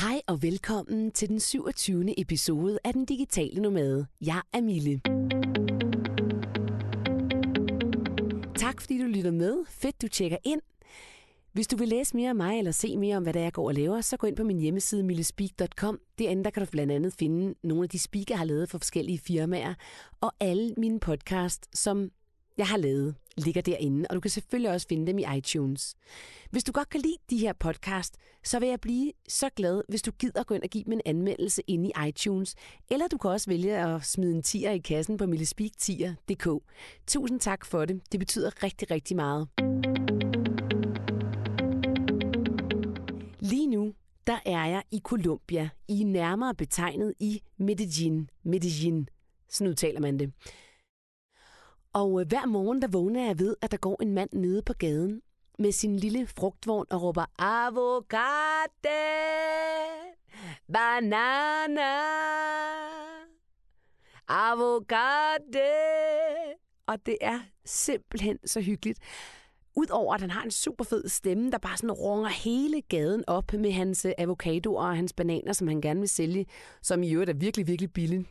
Hej og velkommen til den 27. episode af Den Digitale Nomade. Jeg er Mille. Tak fordi du lytter med. Fedt du tjekker ind. Hvis du vil læse mere om mig eller se mere om, hvad det er, jeg går og laver, så gå ind på min hjemmeside millespeak.com. Derinde der kan du blandt andet finde nogle af de speaker, jeg har lavet for forskellige firmaer, og alle mine podcast, som jeg har lavet, ligger derinde, og du kan selvfølgelig også finde dem i iTunes. Hvis du godt kan lide de her podcast, så vil jeg blive så glad, hvis du gider gå ind og give mig en anmeldelse inde i iTunes, eller du kan også vælge at smide en tier i kassen på millespeaktier.dk. Tusind tak for det. Det betyder rigtig, rigtig meget. Lige nu, der er jeg i Colombia, i nærmere betegnet i Medellin. Medellin, sådan udtaler man det. Og øh, hver morgen, der vågner jeg ved, at der går en mand nede på gaden med sin lille frugtvogn og råber avocado, banana, avocado. Og det er simpelthen så hyggeligt. Udover at han har en super fed stemme, der bare sådan runger hele gaden op med hans avocadoer og hans bananer, som han gerne vil sælge, som i øvrigt er virkelig, virkelig billigt.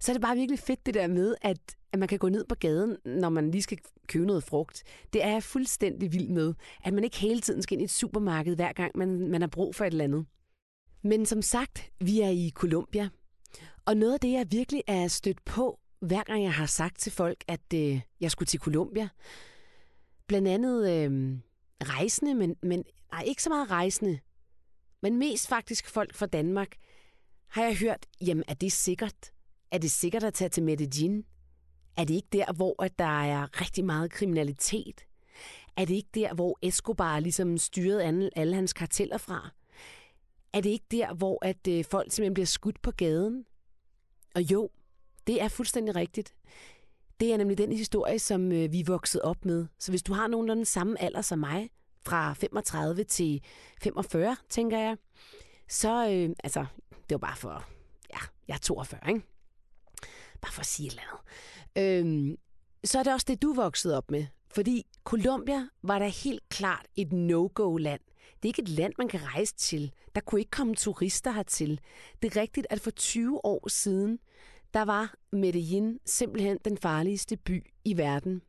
Så er det bare virkelig fedt det der med, at, at man kan gå ned på gaden, når man lige skal købe noget frugt. Det er jeg fuldstændig vild med, at man ikke hele tiden skal ind i et supermarked, hver gang man, man har brug for et eller andet. Men som sagt, vi er i Colombia, og noget af det, jeg virkelig er stødt på, hver gang jeg har sagt til folk, at øh, jeg skulle til Colombia, blandt andet øh, rejsende, men, men nej, ikke så meget rejsende, men mest faktisk folk fra Danmark, har jeg hørt, jamen er det sikkert? Er det sikkert at tage til Medellin? Er det ikke der, hvor at der er rigtig meget kriminalitet? Er det ikke der, hvor Escobar ligesom styrede alle, hans karteller fra? Er det ikke der, hvor at øh, folk simpelthen bliver skudt på gaden? Og jo, det er fuldstændig rigtigt. Det er nemlig den historie, som øh, vi er vokset op med. Så hvis du har nogenlunde samme alder som mig, fra 35 til 45, tænker jeg, så, øh, altså, det var bare for, ja, jeg er 42, ikke? Bare for at sige et eller andet. Øhm, så er det også det, du voksede op med. Fordi Colombia var da helt klart et no-go-land. Det er ikke et land, man kan rejse til. Der kunne ikke komme turister hertil. Det er rigtigt, at for 20 år siden, der var Medellin simpelthen den farligste by i verden.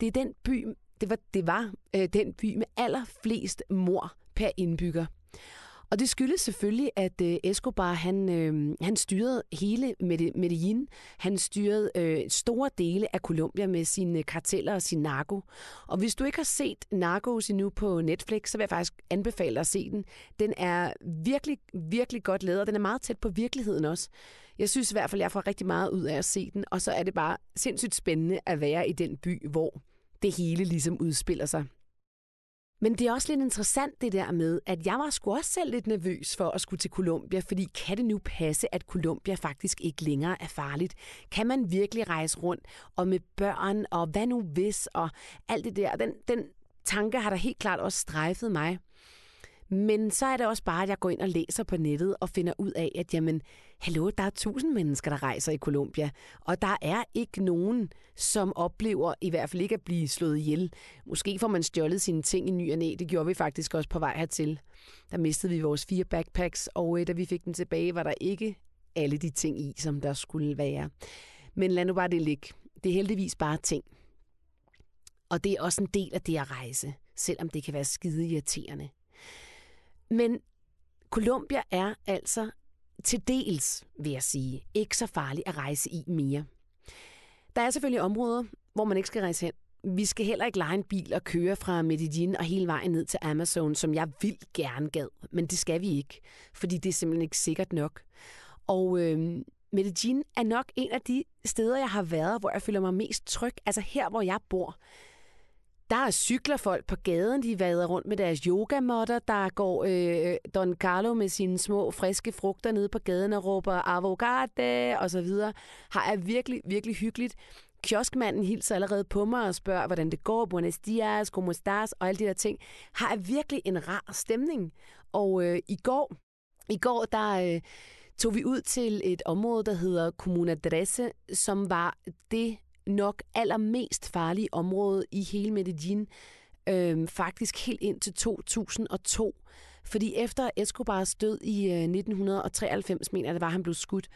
Det er den by, det var, det var øh, den by med allerflest mor per indbygger. Og det skyldes selvfølgelig, at øh, Escobar han, øh, han styrede hele Medellin. Han styrede øh, store dele af Colombia med sine karteller og sin narko. Og hvis du ikke har set Narcos endnu på Netflix, så vil jeg faktisk anbefale dig at se den. Den er virkelig, virkelig godt lavet, og den er meget tæt på virkeligheden også. Jeg synes i hvert fald, jeg får rigtig meget ud af at se den, og så er det bare sindssygt spændende at være i den by, hvor det hele ligesom udspiller sig. Men det er også lidt interessant det der med, at jeg var sgu også selv lidt nervøs for at skulle til Colombia, fordi kan det nu passe, at Colombia faktisk ikke længere er farligt? Kan man virkelig rejse rundt og med børn, og hvad nu hvis, og alt det der? Den, den tanke har der helt klart også strejfet mig. Men så er det også bare, at jeg går ind og læser på nettet og finder ud af, at jamen, hallo, der er tusind mennesker, der rejser i Colombia. Og der er ikke nogen, som oplever i hvert fald ikke at blive slået ihjel. Måske får man stjålet sine ting i ny og næ. Det gjorde vi faktisk også på vej hertil. Der mistede vi vores fire backpacks, og øh, da vi fik den tilbage, var der ikke alle de ting i, som der skulle være. Men lad nu bare det ligge. Det er heldigvis bare ting. Og det er også en del af det at rejse, selvom det kan være skide irriterende. Men Colombia er altså til dels, vil jeg sige, ikke så farligt at rejse i mere. Der er selvfølgelig områder, hvor man ikke skal rejse hen. Vi skal heller ikke lege en bil og køre fra Medellin og hele vejen ned til Amazon, som jeg vil gerne gad. Men det skal vi ikke, fordi det er simpelthen ikke sikkert nok. Og øh, Medellin er nok en af de steder, jeg har været, hvor jeg føler mig mest tryg. Altså her, hvor jeg bor der cykler folk på gaden, de vader rundt med deres yogamotter. Der går øh, Don Carlo med sine små, friske frugter nede på gaden og råber avocado og så videre. Har er virkelig, virkelig hyggeligt. Kioskmanden hilser allerede på mig og spørger, hvordan det går, buenos dias, como estás, og alle de der ting. Har er virkelig en rar stemning. Og øh, i går, i går der øh, tog vi ud til et område, der hedder Comuna Dresse, som var det nok allermest farlige område i hele Medellin, øh, faktisk helt ind til 2002. Fordi efter Escobars død i øh, 1993, mener jeg, det var, han blev skudt,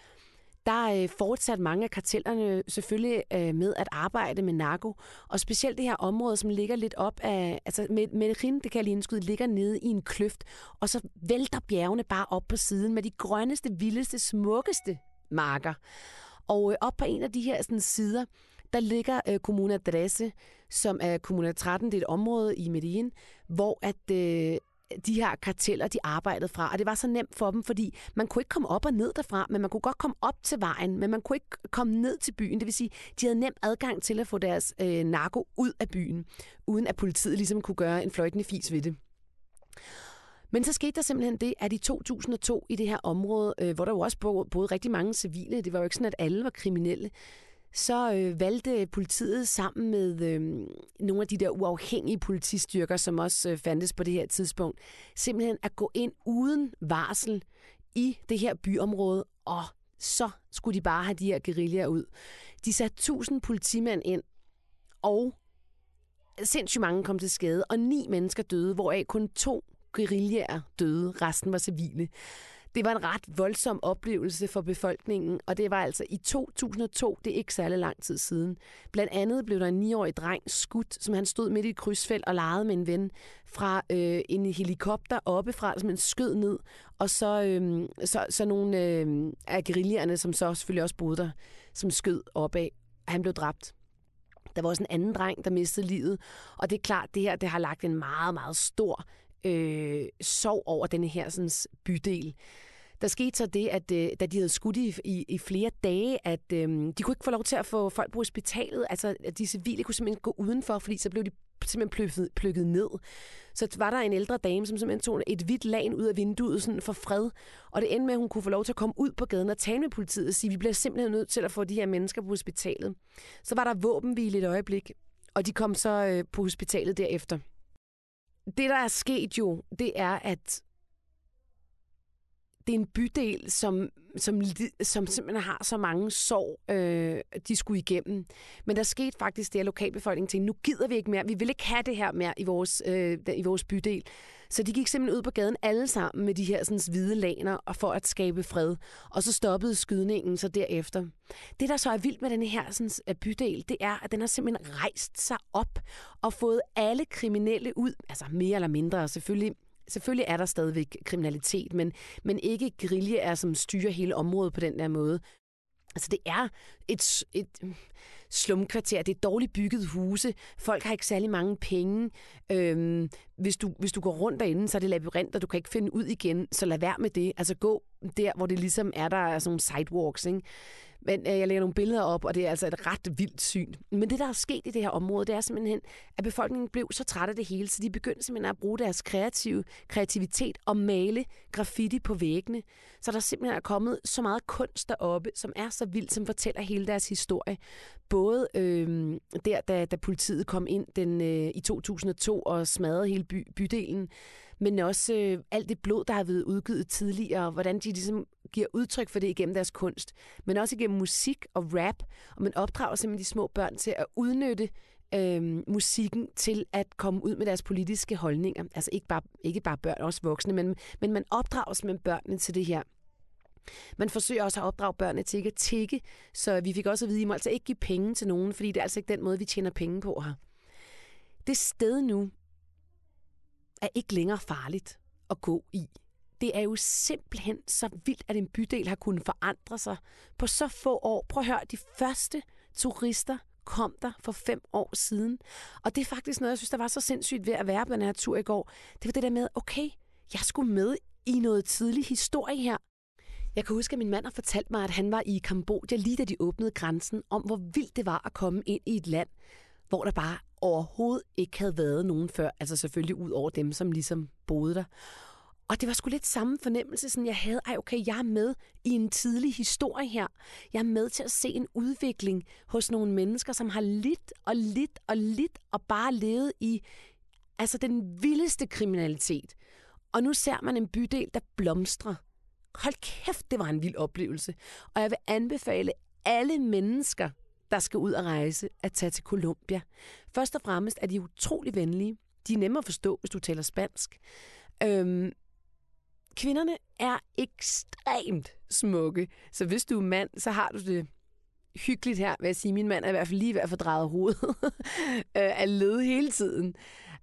der øh, fortsatte mange af kartellerne øh, selvfølgelig øh, med at arbejde med narko, og specielt det her område, som ligger lidt op af, altså med, Medellin, det kan jeg lige indskyde, ligger nede i en kløft, og så vælter bjergene bare op på siden med de grønneste, vildeste, smukkeste marker. Og øh, op på en af de her sådan, sider, der ligger øh, Kommuna Dresse, som er Kommuna 13, det er et område i Medellin, hvor at, øh, de her karteller, de arbejdede fra. Og det var så nemt for dem, fordi man kunne ikke komme op og ned derfra, men man kunne godt komme op til vejen, men man kunne ikke komme ned til byen. Det vil sige, de havde nem adgang til at få deres øh, narko ud af byen, uden at politiet ligesom kunne gøre en fløjtende fis ved det. Men så skete der simpelthen det, at i 2002 i det her område, øh, hvor der jo også boede rigtig mange civile, det var jo ikke sådan, at alle var kriminelle, så øh, valgte politiet sammen med øh, nogle af de der uafhængige politistyrker, som også øh, fandtes på det her tidspunkt, simpelthen at gå ind uden varsel i det her byområde, og så skulle de bare have de her guerillaer ud. De satte 1000 politimænd ind, og sindssygt mange kom til skade, og ni mennesker døde, hvoraf kun to guerillaer døde, resten var civile. Det var en ret voldsom oplevelse for befolkningen, og det var altså i 2002, det er ikke særlig lang tid siden. Blandt andet blev der en 9-årig dreng skudt, som han stod midt i et krydsfelt og legede med en ven fra øh, en helikopter oppefra, som han skød ned, og så, øh, så, så nogle øh, af guerillerne, som så selvfølgelig også boede der, som skød opad. Han blev dræbt. Der var også en anden dreng, der mistede livet, og det er klart, det her det har lagt en meget, meget stor øh, sov over denne her sådan, bydel. Der skete så det, at øh, da de havde skudt i, i, i flere dage, at øh, de kunne ikke få lov til at få folk på hospitalet. Altså, at de civile kunne simpelthen gå udenfor, fordi så blev de simpelthen plukket, plukket ned. Så var der en ældre dame, som simpelthen tog et hvidt lag ud af vinduet sådan for fred. Og det endte med, at hun kunne få lov til at komme ud på gaden og tale med politiet og sige, vi bliver simpelthen nødt til at få de her mennesker på hospitalet. Så var der våbenhvile et øjeblik, og de kom så øh, på hospitalet derefter det, der er sket jo, det er, at det er en bydel, som, som, som simpelthen har så mange sår, øh, de skulle igennem. Men der skete faktisk det, at lokalbefolkningen tænkte, nu gider vi ikke mere. Vi vil ikke have det her mere i vores, øh, i vores bydel. Så de gik simpelthen ud på gaden alle sammen med de her sådan, hvide laner og for at skabe fred. Og så stoppede skydningen så derefter. Det, der så er vildt med den her sådan, øh, bydel, det er, at den har simpelthen rejst sig op og fået alle kriminelle ud, altså mere eller mindre selvfølgelig selvfølgelig er der stadigvæk kriminalitet, men, men ikke grille er, som styrer hele området på den der måde. Altså det er et, et slumkvarter, det er dårligt bygget huse, folk har ikke særlig mange penge. Øhm, hvis, du, hvis du går rundt derinde, så er det labyrint, og du kan ikke finde ud igen, så lad være med det. Altså gå der, hvor det ligesom er, der er sådan nogle sidewalks, ikke? Men øh, jeg lægger nogle billeder op, og det er altså et ret vildt syn. Men det, der er sket i det her område, det er simpelthen, at befolkningen blev så træt af det hele, så de begyndte simpelthen at bruge deres kreative kreativitet og male graffiti på væggene. Så der simpelthen er kommet så meget kunst deroppe, som er så vildt, som fortæller hele deres historie. Både øh, der, da, da politiet kom ind den, øh, i 2002 og smadrede hele by, bydelen, men også øh, alt det blod, der har været udgivet tidligere, og hvordan de ligesom giver udtryk for det igennem deres kunst, men også igennem musik og rap, og man opdrager simpelthen de små børn til at udnytte øh, musikken til at komme ud med deres politiske holdninger. Altså ikke bare, ikke bare børn, også voksne, men, men man opdrager simpelthen børnene til det her. Man forsøger også at opdrage børnene til ikke at tikke, så vi fik også at vide, at I må altså ikke give penge til nogen, fordi det er altså ikke den måde, vi tjener penge på her. Det sted nu er ikke længere farligt at gå i. Det er jo simpelthen så vildt, at en bydel har kunnet forandre sig på så få år. Prøv at høre, de første turister kom der for fem år siden. Og det er faktisk noget, jeg synes, der var så sindssygt ved at være på den her tur i går. Det var det der med, okay, jeg skulle med i noget tidlig historie her. Jeg kan huske, at min mand har fortalt mig, at han var i Kambodja lige da de åbnede grænsen, om hvor vildt det var at komme ind i et land, hvor der bare overhovedet ikke havde været nogen før. Altså selvfølgelig ud over dem, som ligesom boede der. Og det var sgu lidt samme fornemmelse, sådan jeg havde, ej okay, jeg er med i en tidlig historie her. Jeg er med til at se en udvikling hos nogle mennesker, som har lidt og lidt og lidt og bare levet i altså den vildeste kriminalitet. Og nu ser man en bydel, der blomstrer. Hold kæft, det var en vild oplevelse. Og jeg vil anbefale alle mennesker, der skal ud og rejse, at tage til Colombia. Først og fremmest er de utrolig venlige. De er nemme at forstå, hvis du taler spansk. Øhm, kvinderne er ekstremt smukke. Så hvis du er mand, så har du det hyggeligt her, vil jeg sige. Min mand er i hvert fald lige ved at få drejet hovedet øh, af led hele tiden.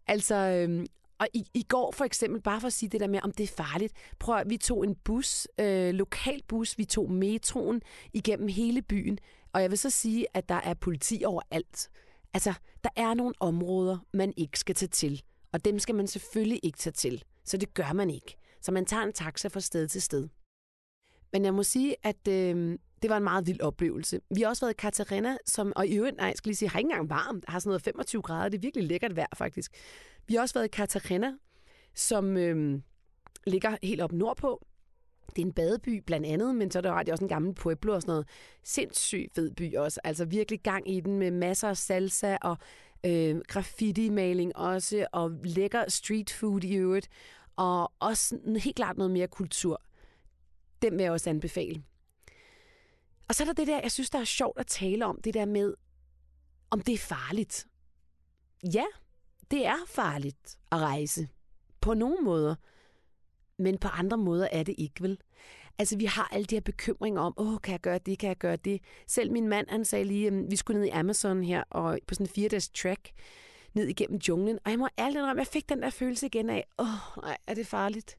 Altså, øhm, og i, i går for eksempel, bare for at sige det der med, om det er farligt. Prøv at vi tog en bus, øh, lokal bus, vi tog metroen igennem hele byen. Og jeg vil så sige, at der er politi overalt. Altså, der er nogle områder, man ikke skal tage til. Og dem skal man selvfølgelig ikke tage til. Så det gør man ikke. Så man tager en taxa fra sted til sted. Men jeg må sige, at øh, det var en meget vild oplevelse. Vi har også været i Katarina, som, og i øvrigt, nej, jeg skal lige sige, har ikke engang varmt. har sådan noget 25 grader. Det er virkelig lækkert vejr, faktisk. Vi har også været i Katarina, som øh, ligger helt op nordpå. Det er en badeby blandt andet, men så er der også en gammel pueblo og sådan noget. Sindssygt fed by også. Altså virkelig gang i den med masser af salsa og øh, graffiti-maling også, og lækker street food i øvrigt, og også helt klart noget mere kultur. Den vil jeg også anbefale. Og så er der det der, jeg synes, der er sjovt at tale om, det der med, om det er farligt. Ja, det er farligt at rejse. På nogle måder. Men på andre måder er det ikke, vel? Altså, vi har alle de her bekymringer om, åh, kan jeg gøre det, kan jeg gøre det? Selv min mand, han sagde lige, øhm, vi skulle ned i Amazon her, og på sådan en fire-dages track, ned igennem junglen. Og jeg må ærligt indrømme, jeg fik den der følelse igen af, åh, nej, er det farligt?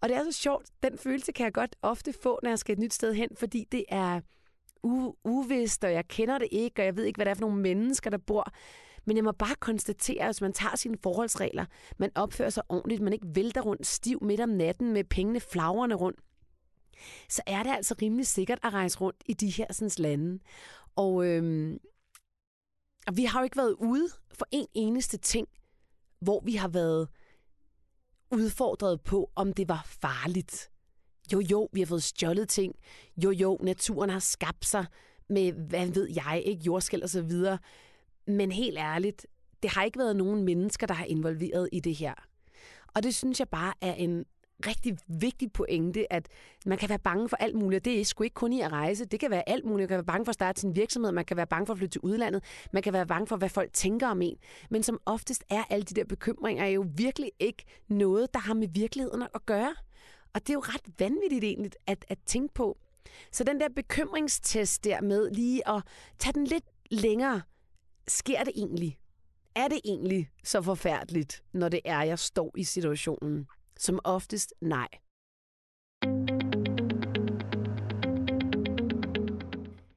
Og det er så sjovt, den følelse kan jeg godt ofte få, når jeg skal et nyt sted hen, fordi det er u- uvist, og jeg kender det ikke, og jeg ved ikke, hvad det er for nogle mennesker, der bor. Men jeg må bare konstatere, at hvis man tager sine forholdsregler, man opfører sig ordentligt, man ikke vælter rundt stiv midt om natten med pengene flagrende rundt, så er det altså rimelig sikkert at rejse rundt i de her sådan, lande. Og, øhm, og vi har jo ikke været ude for en eneste ting, hvor vi har været udfordret på, om det var farligt. Jo, jo, vi har fået stjålet ting. Jo, jo, naturen har skabt sig med, hvad ved jeg, ikke jordskæld og så videre. Men helt ærligt, det har ikke været nogen mennesker, der har involveret i det her. Og det synes jeg bare er en rigtig vigtig pointe, at man kan være bange for alt muligt. Det er sgu ikke kun i at rejse. Det kan være alt muligt. Man kan være bange for at starte sin virksomhed. Man kan være bange for at flytte til udlandet. Man kan være bange for, hvad folk tænker om en. Men som oftest er alle de der bekymringer jo virkelig ikke noget, der har med virkeligheden at gøre. Og det er jo ret vanvittigt egentlig at, at tænke på. Så den der bekymringstest der med lige at tage den lidt længere, sker det egentlig? Er det egentlig så forfærdeligt, når det er, jeg står i situationen? Som oftest nej.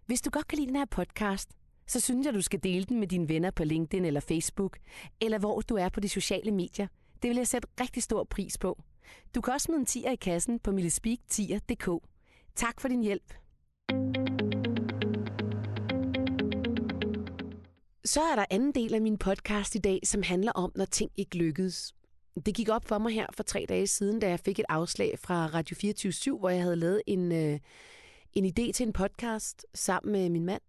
Hvis du godt kan lide den her podcast, så synes jeg, du skal dele den med dine venner på LinkedIn eller Facebook, eller hvor du er på de sociale medier. Det vil jeg sætte rigtig stor pris på. Du kan også smide en tier i kassen på millespeak10.dk. Tak for din hjælp. Så er der anden del af min podcast i dag, som handler om, når ting ikke lykkedes. Det gik op for mig her for tre dage siden, da jeg fik et afslag fra Radio 24 hvor jeg havde lavet en, øh, en idé til en podcast sammen med min mand.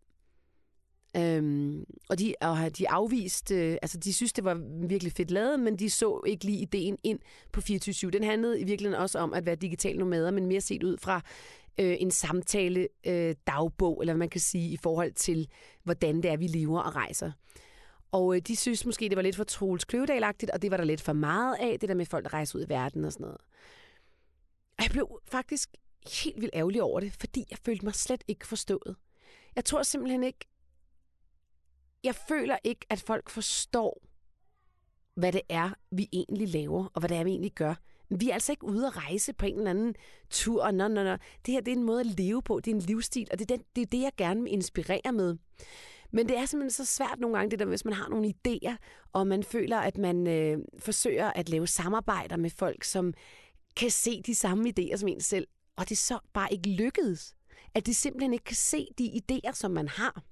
Øhm, og de, og de afviste, øh, altså de synes, det var virkelig fedt lavet, men de så ikke lige ideen ind på 24 Den handlede i virkeligheden også om at være digital nomader, men mere set ud fra øh, en samtale øh, dagbog, eller hvad man kan sige, i forhold til, hvordan det er, vi lever og rejser. Og øh, de synes måske, det var lidt for Troels kløvedal og det var der lidt for meget af, det der med folk, der rejser ud i verden og sådan noget. Og jeg blev faktisk helt vildt ærgerlig over det, fordi jeg følte mig slet ikke forstået. Jeg tror simpelthen ikke, jeg føler ikke, at folk forstår, hvad det er, vi egentlig laver, og hvad det er, vi egentlig gør. Vi er altså ikke ude at rejse på en eller anden tur. Nå, nå, nå. Det her det er en måde at leve på. Det er en livsstil, og det er, den, det, er det, jeg gerne vil inspirere med. Men det er simpelthen så svært nogle gange, det der, hvis man har nogle idéer, og man føler, at man øh, forsøger at lave samarbejder med folk, som kan se de samme idéer som en selv, og det så bare ikke lykkedes. At de simpelthen ikke kan se de idéer, som man har.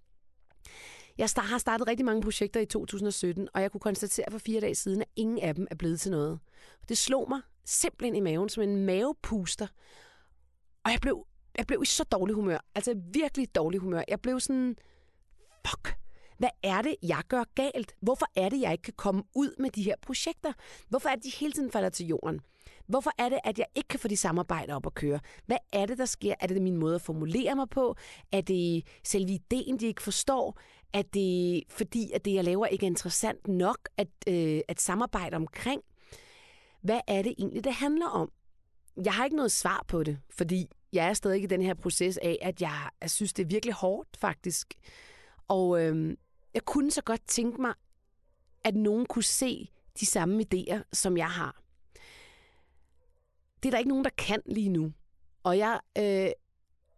Jeg har startet rigtig mange projekter i 2017, og jeg kunne konstatere for fire dage siden, at ingen af dem er blevet til noget. Det slog mig simpelthen i maven som en mavepuster. Og jeg blev, jeg blev i så dårlig humør. Altså virkelig dårlig humør. Jeg blev sådan, fuck, hvad er det, jeg gør galt? Hvorfor er det, jeg ikke kan komme ud med de her projekter? Hvorfor er det, de hele tiden falder til jorden? Hvorfor er det, at jeg ikke kan få de samarbejder op at køre? Hvad er det, der sker? Er det min måde at formulere mig på? Er det selve ideen, de ikke forstår? Er det fordi, at det, jeg laver, ikke er interessant nok at, øh, at samarbejde omkring? Hvad er det egentlig, det handler om? jeg har ikke noget svar på det, fordi jeg er stadig i den her proces af, at jeg, jeg synes, det er virkelig hårdt faktisk. Og øhm, jeg kunne så godt tænke mig, at nogen kunne se de samme idéer, som jeg har. Det er der ikke nogen, der kan lige nu. Og jeg øh,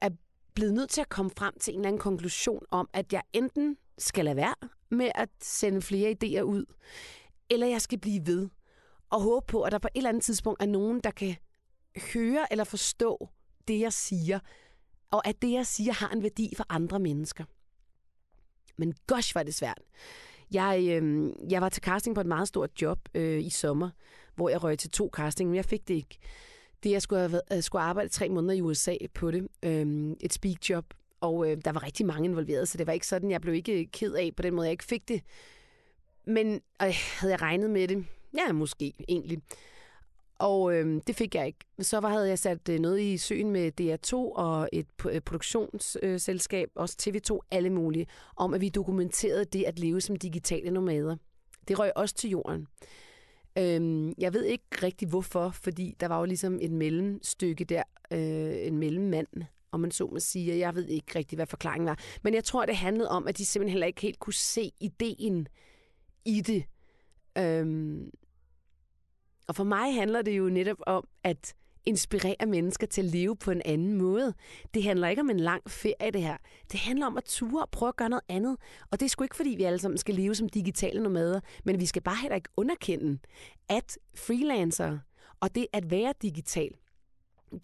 er blevet nødt til at komme frem til en eller anden konklusion om, at jeg enten skal lade være med at sende flere idéer ud, eller jeg skal blive ved og håbe på, at der på et eller andet tidspunkt er nogen, der kan høre eller forstå det, jeg siger, og at det, jeg siger, har en værdi for andre mennesker. Men gosh, var det svært. Jeg, øh, jeg var til casting på et meget stort job øh, i sommer, hvor jeg røg til to casting, men jeg fik det ikke. Det, jeg skulle, have, jeg øh, skulle arbejde tre måneder i USA på det, øh, et speak-job, og øh, der var rigtig mange involveret, så det var ikke sådan, jeg blev ikke ked af på den måde, jeg ikke fik det. Men øh, havde jeg regnet med det? Ja, måske egentlig. Og øh, det fik jeg ikke. Så var, havde jeg sat øh, noget i søen med DR2 og et øh, produktionsselskab, øh, også TV2, alle mulige, om at vi dokumenterede det at leve som digitale nomader. Det røg også til jorden. Øh, jeg ved ikke rigtig hvorfor, fordi der var jo ligesom et mellemstykke der, øh, en mellemmand, om man så må sige. Jeg ved ikke rigtig, hvad forklaringen var. Men jeg tror, det handlede om, at de simpelthen heller ikke helt kunne se ideen i det. Øhm, og for mig handler det jo netop om at inspirere mennesker til at leve på en anden måde. Det handler ikke om en lang ferie, det her. Det handler om at ture og prøve at gøre noget andet. Og det er sgu ikke, fordi vi alle sammen skal leve som digitale nomader, men vi skal bare heller ikke underkende, at freelancer og det at være digital,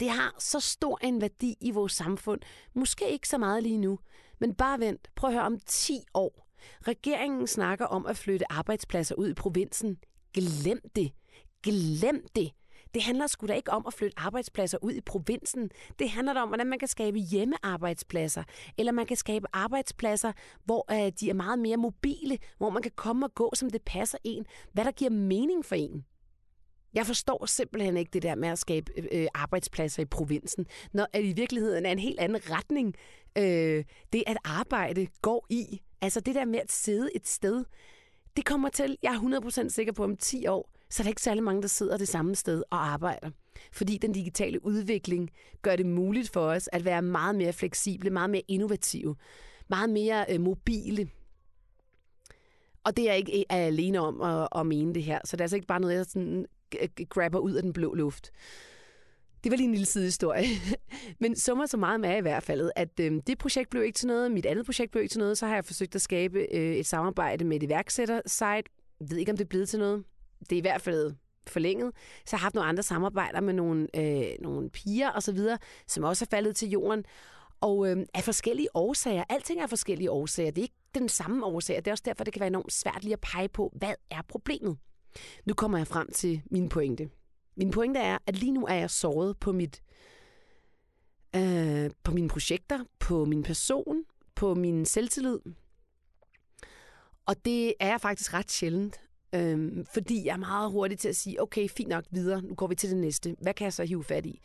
det har så stor en værdi i vores samfund. Måske ikke så meget lige nu, men bare vent. Prøv at høre om 10 år. Regeringen snakker om at flytte arbejdspladser ud i provinsen. Glem det. Glem det. Det handler sgu da ikke om at flytte arbejdspladser ud i provinsen. Det handler om, hvordan man kan skabe hjemmearbejdspladser, eller man kan skabe arbejdspladser, hvor øh, de er meget mere mobile, hvor man kan komme og gå, som det passer en. Hvad der giver mening for en. Jeg forstår simpelthen ikke det der med at skabe øh, øh arbejdspladser i provinsen, når at i virkeligheden er en helt anden retning, øh, det at arbejde går i. Altså det der med at sidde et sted, det kommer til, jeg er 100% sikker på om 10 år, så er der ikke særlig mange, der sidder det samme sted og arbejder. Fordi den digitale udvikling gør det muligt for os at være meget mere fleksible, meget mere innovative, meget mere øh, mobile. Og det er jeg ikke er alene om at, at mene det her. Så det er altså ikke bare noget, jeg sådan øh, grabber ud af den blå luft. Det var lige en lille sidehistorie. Men summer så meget med i hvert fald, at øh, det projekt blev ikke til noget, mit andet projekt blev ikke til noget, så har jeg forsøgt at skabe øh, et samarbejde med et iværksætter-site. Jeg ved ikke, om det er blevet til noget. Det er i hvert fald forlænget. Så jeg haft nogle andre samarbejder med nogle, øh, nogle piger og så videre, som også er faldet til jorden. Og øh, af forskellige årsager. Alting er forskellige årsager. Det er ikke den samme årsag. Det er også derfor, det kan være enormt svært lige at pege på, hvad er problemet. Nu kommer jeg frem til min pointe. Min pointe er, at lige nu er jeg såret på mit øh, på mine projekter, på min person, på min selvtillid. Og det er jeg faktisk ret sjældent, øh, fordi jeg er meget hurtig til at sige, okay, fint nok videre, nu går vi til det næste. Hvad kan jeg så hive fat i?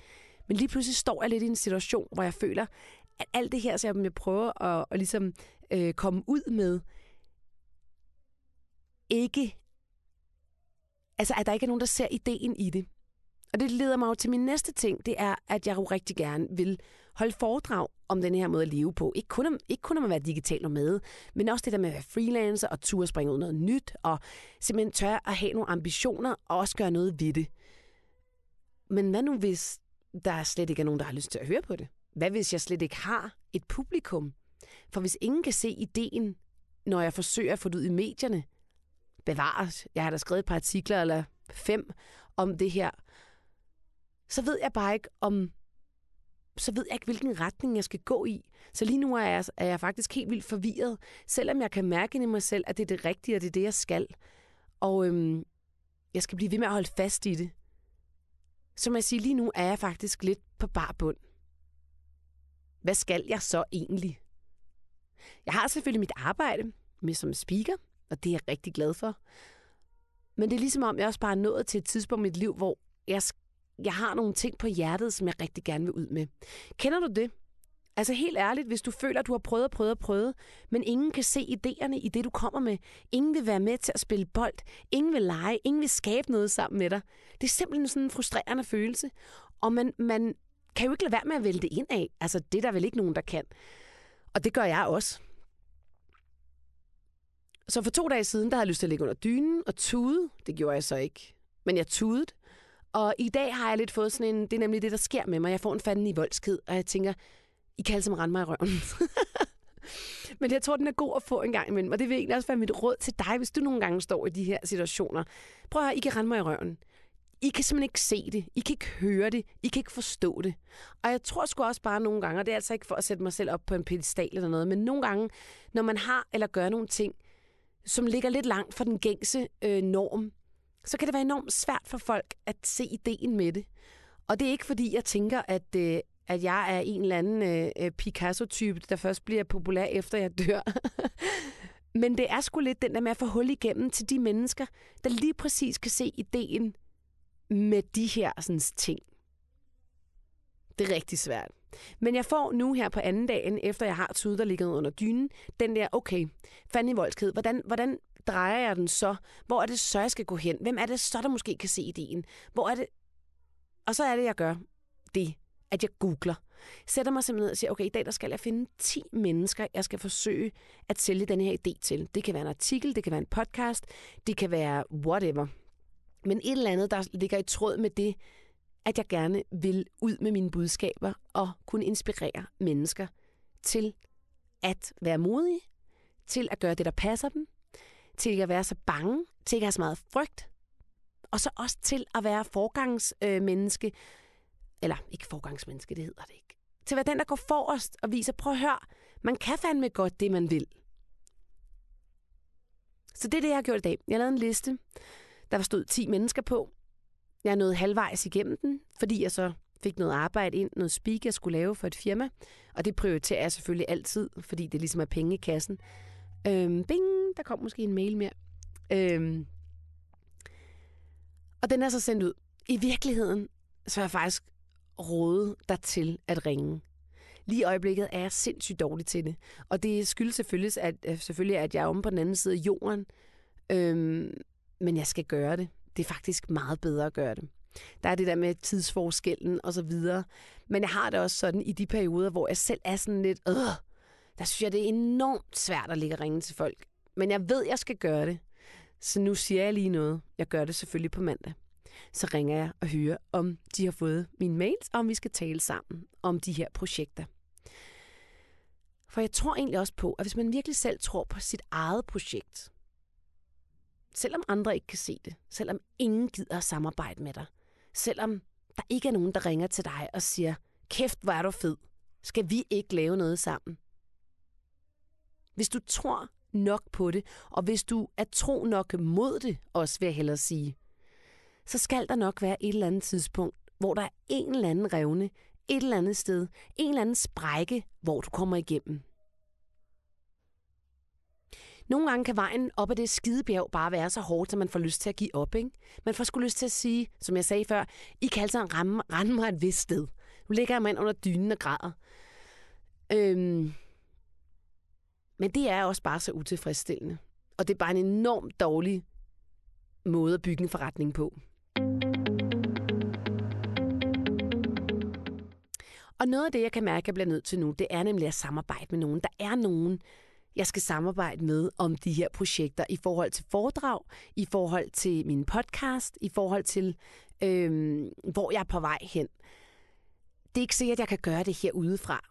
Men lige pludselig står jeg lidt i en situation, hvor jeg føler, at alt det her, som jeg prøver at, at ligesom, øh, komme ud med, ikke altså, at der ikke er nogen, der ser ideen i det. Og det leder mig jo til min næste ting, det er, at jeg jo rigtig gerne vil holde foredrag om den her måde at leve på. Ikke kun om, ikke kun om at være digital med, men også det der med at være freelancer og turde springe ud noget nyt, og simpelthen tør at have nogle ambitioner og også gøre noget ved det. Men hvad nu, hvis der slet ikke er nogen, der har lyst til at høre på det? Hvad hvis jeg slet ikke har et publikum? For hvis ingen kan se ideen, når jeg forsøger at få det ud i medierne, bevares. Jeg har da skrevet et par artikler eller fem om det her. Så ved jeg bare ikke om så ved jeg ikke, hvilken retning jeg skal gå i. Så lige nu er jeg, er jeg faktisk helt vildt forvirret, selvom jeg kan mærke i mig selv, at det er det rigtige, og det er det, jeg skal. Og øhm, jeg skal blive ved med at holde fast i det. Så må jeg sige, lige nu er jeg faktisk lidt på bar bund. Hvad skal jeg så egentlig? Jeg har selvfølgelig mit arbejde med som speaker, og det er jeg rigtig glad for. Men det er ligesom om, jeg også bare er nået til et tidspunkt i mit liv, hvor jeg, jeg har nogle ting på hjertet, som jeg rigtig gerne vil ud med. Kender du det? Altså helt ærligt, hvis du føler, at du har prøvet og prøvet og prøvet, men ingen kan se idéerne i det, du kommer med. Ingen vil være med til at spille bold. Ingen vil lege. Ingen vil skabe noget sammen med dig. Det er simpelthen sådan en frustrerende følelse. Og man, man kan jo ikke lade være med at vælge det ind af. Altså, det er der vel ikke nogen, der kan. Og det gør jeg også. Så for to dage siden, der havde jeg lyst til at ligge under dynen og tude. Det gjorde jeg så ikke. Men jeg tudede. Og i dag har jeg lidt fået sådan en... Det er nemlig det, der sker med mig. Jeg får en fanden i voldsked, og jeg tænker, I kan altså rende mig i røven. Men jeg tror, den er god at få en gang imellem. Og det vil egentlig også være mit råd til dig, hvis du nogle gange står i de her situationer. Prøv at høre, I kan rende mig i røven. I kan simpelthen ikke se det. I kan ikke høre det. I kan ikke forstå det. Og jeg tror sgu også bare nogle gange, og det er altså ikke for at sætte mig selv op på en pedestal eller noget, men nogle gange, når man har eller gør nogle ting, som ligger lidt langt fra den gængse øh, norm, så kan det være enormt svært for folk at se ideen med det. Og det er ikke fordi, jeg tænker, at, øh, at jeg er en eller anden øh, øh Picasso-type, der først bliver populær efter jeg dør. Men det er sgu lidt den der med at få hul igennem til de mennesker, der lige præcis kan se ideen med de her sådan, ting. Det er rigtig svært. Men jeg får nu her på anden dagen, efter jeg har tudet der ligget under dynen, den der, okay, fanden i voldsked, hvordan, hvordan drejer jeg den så? Hvor er det så, jeg skal gå hen? Hvem er det så, der måske kan se ideen? Hvor er det? Og så er det, jeg gør det, at jeg googler. Sætter mig simpelthen ned og siger, okay, i dag der skal jeg finde 10 mennesker, jeg skal forsøge at sælge den her idé til. Det kan være en artikel, det kan være en podcast, det kan være whatever. Men et eller andet, der ligger i tråd med det, at jeg gerne vil ud med mine budskaber og kunne inspirere mennesker til at være modige, til at gøre det, der passer dem, til ikke at være så bange, til ikke at have så meget frygt, og så også til at være forgangsmenneske, eller ikke forgangsmenneske, det hedder det ikke, til at være den, der går forrest og viser, prøv at høre, man kan fandme godt det, man vil. Så det er det, jeg har gjort i dag. Jeg har lavet en liste, der var stod 10 mennesker på. Jeg er nået halvvejs igennem den, fordi jeg så fik noget arbejde ind, noget speak, jeg skulle lave for et firma. Og det prioriterer jeg selvfølgelig altid, fordi det ligesom er penge i kassen. Øhm, bing, der kom måske en mail mere. Øhm, og den er så sendt ud. I virkeligheden, så er jeg faktisk rådet dig til at ringe. Lige i øjeblikket er jeg sindssygt dårlig til det. Og det skyldes selvfølgelig, at, øh, selvfølgelig, at jeg er omme på den anden side af jorden. Øhm, men jeg skal gøre det. Det er faktisk meget bedre at gøre det. Der er det der med tidsforskellen og så videre. Men jeg har det også sådan i de perioder, hvor jeg selv er sådan lidt, øh, der synes jeg, det er enormt svært at ligge og ringe til folk. Men jeg ved, jeg skal gøre det. Så nu siger jeg lige noget. Jeg gør det selvfølgelig på mandag. Så ringer jeg og hører, om de har fået mine mails, og om vi skal tale sammen om de her projekter. For jeg tror egentlig også på, at hvis man virkelig selv tror på sit eget projekt, selvom andre ikke kan se det, selvom ingen gider at samarbejde med dig, selvom der ikke er nogen, der ringer til dig og siger, kæft, hvor er du fed, skal vi ikke lave noget sammen? Hvis du tror nok på det, og hvis du er tro nok mod det, også vil jeg hellere sige, så skal der nok være et eller andet tidspunkt, hvor der er en eller anden revne, et eller andet sted, en eller anden sprække, hvor du kommer igennem. Nogle gange kan vejen op ad det skidebjerg bare være så hårdt, at man får lyst til at give op. Ikke? Man får sgu lyst til at sige, som jeg sagde før, I kan altså ramme, ramme mig et vist sted. Nu ligger jeg under dynen og græder. Øhm, men det er også bare så utilfredsstillende. Og det er bare en enormt dårlig måde at bygge en forretning på. Og noget af det, jeg kan mærke, at jeg bliver nødt til nu, det er nemlig at samarbejde med nogen. Der er nogen, jeg skal samarbejde med om de her projekter i forhold til foredrag, i forhold til min podcast, i forhold til, øhm, hvor jeg er på vej hen. Det er ikke sikkert, at jeg kan gøre det her udefra,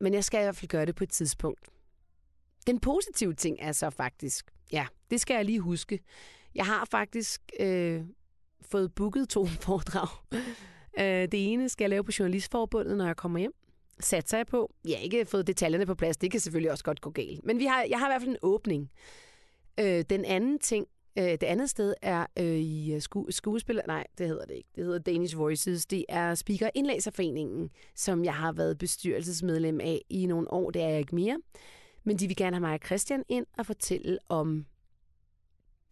men jeg skal i hvert fald gøre det på et tidspunkt. Den positive ting er så faktisk, ja, det skal jeg lige huske. Jeg har faktisk øh, fået booket to foredrag. Øh, det ene skal jeg lave på Journalistforbundet, når jeg kommer hjem satser jeg på. Jeg har ikke fået detaljerne på plads, det kan selvfølgelig også godt gå galt. Men vi har, jeg har i hvert fald en åbning. Øh, den anden ting, øh, det andet sted er øh, i øh, sku, skuespiller... Nej, det hedder det ikke. Det hedder Danish Voices. Det er Speaker Indlæserforeningen, som jeg har været bestyrelsesmedlem af i nogle år. Det er jeg ikke mere. Men de vil gerne have mig og Christian ind og fortælle om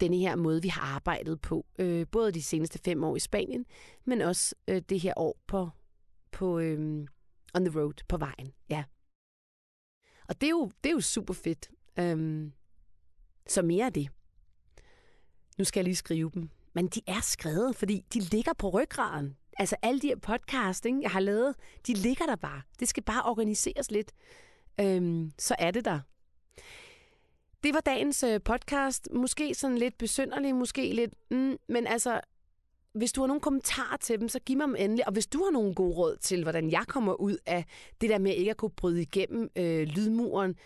denne her måde, vi har arbejdet på. Øh, både de seneste fem år i Spanien, men også øh, det her år på, på øh, on the road, på vejen, ja. Og det er jo, det er jo super fedt. Øhm, så mere af det. Nu skal jeg lige skrive dem. Men de er skrevet, fordi de ligger på ryggraden. Altså alle de her podcast, ikke, jeg har lavet, de ligger der bare. Det skal bare organiseres lidt. Øhm, så er det der. Det var dagens øh, podcast. Måske sådan lidt besynderlig, måske lidt... Mm, men altså, hvis du har nogle kommentarer til dem, så giv mig dem endelig. Og hvis du har nogle gode råd til, hvordan jeg kommer ud af det der med ikke at kunne bryde igennem øh, lydmuren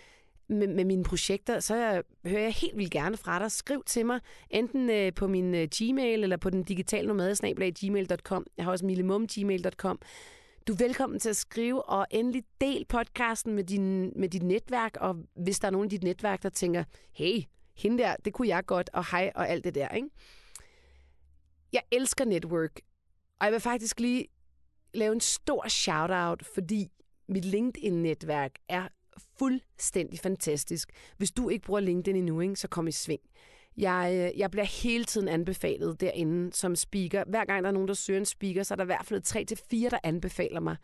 med, med mine projekter, så jeg, hører jeg helt vildt gerne fra dig. Skriv til mig, enten øh, på min øh, Gmail eller på den digitale nomade gmail.com. Jeg har også millemum.gmail.com. Du er velkommen til at skrive, og endelig del podcasten med, din, med dit netværk, og hvis der er nogen i dit netværk, der tænker, hey, hende der, det kunne jeg godt, og hej, og alt det der, ikke? Jeg elsker network, og jeg vil faktisk lige lave en stor shout-out, fordi mit LinkedIn-netværk er fuldstændig fantastisk. Hvis du ikke bruger LinkedIn endnu, ikke, så kom i sving. Jeg, øh, jeg bliver hele tiden anbefalet derinde som speaker. Hver gang der er nogen, der søger en speaker, så er der i hvert fald tre til fire, der anbefaler mig.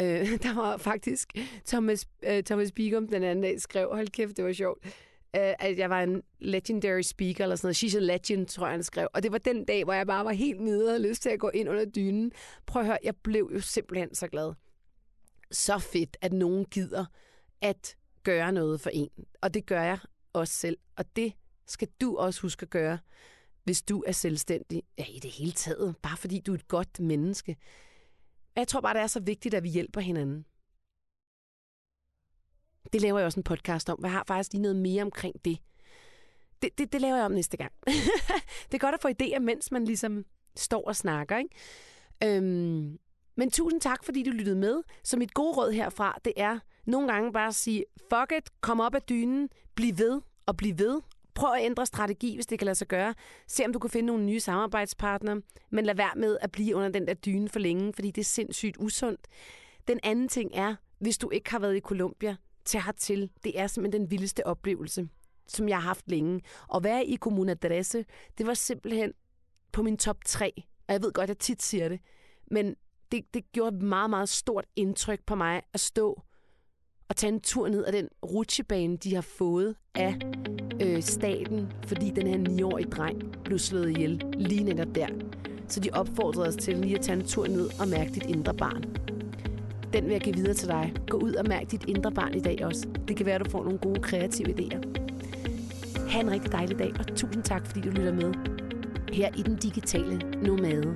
Øh, der var faktisk Thomas, øh, Thomas Bigum den anden dag skrev, hold kæft, det var sjovt, øh, at jeg var en legendary speaker, eller sådan noget. She's a legend, tror jeg, han skrev. Og det var den dag, hvor jeg bare var helt nede og havde lyst til at gå ind under dynen. Prøv at høre, jeg blev jo simpelthen så glad. Så fedt, at nogen gider at gøre noget for en. Og det gør jeg også selv. Og det skal du også huske at gøre, hvis du er selvstændig. Ja, i det hele taget. Bare fordi du er et godt menneske. Jeg tror bare, det er så vigtigt, at vi hjælper hinanden. Det laver jeg også en podcast om. Jeg har faktisk lige noget mere omkring det. Det, det, det laver jeg om næste gang. det er godt at få idéer, mens man ligesom står og snakker. Ikke? Øhm, men tusind tak, fordi du lyttede med. Så mit gode råd herfra, det er nogle gange bare at sige, fuck it, kom op af dynen, bliv ved og bliv ved. Prøv at ændre strategi, hvis det kan lade sig gøre. Se om du kan finde nogle nye samarbejdspartnere, men lad være med at blive under den der dyne for længe, fordi det er sindssygt usundt. Den anden ting er, hvis du ikke har været i Colombia, tag hertil. Det er simpelthen den vildeste oplevelse, som jeg har haft længe. Og være i Comuna Dresse, det var simpelthen på min top 3. Og jeg ved godt, at jeg tit siger det, men det, det gjorde et meget, meget stort indtryk på mig at stå og tage en tur ned ad den rutsjebane, de har fået af øh, staten, fordi den her 9-årige dreng blev slået ihjel lige netop der. Så de opfordrede os til lige at tage en tur ned og mærke dit indre barn. Den vil jeg give videre til dig. Gå ud og mærk dit indre barn i dag også. Det kan være, at du får nogle gode kreative idéer. Ha' en rigtig dejlig dag, og tusind tak, fordi du lytter med her i den digitale nomade.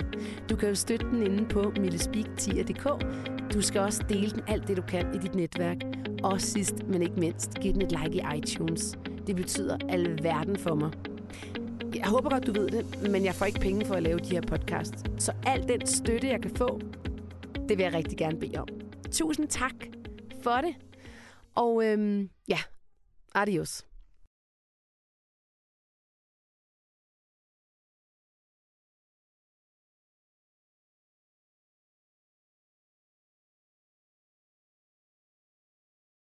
Du kan jo støtte den inde på millespeak10.dk. Du skal også dele den alt det, du kan i dit netværk. Og sidst, men ikke mindst, giv den et like i iTunes. Det betyder alverden for mig. Jeg håber godt, du ved det, men jeg får ikke penge for at lave de her podcasts. Så al den støtte, jeg kan få, det vil jeg rigtig gerne bede om. Tusind tak for det. Og øhm, ja, adios.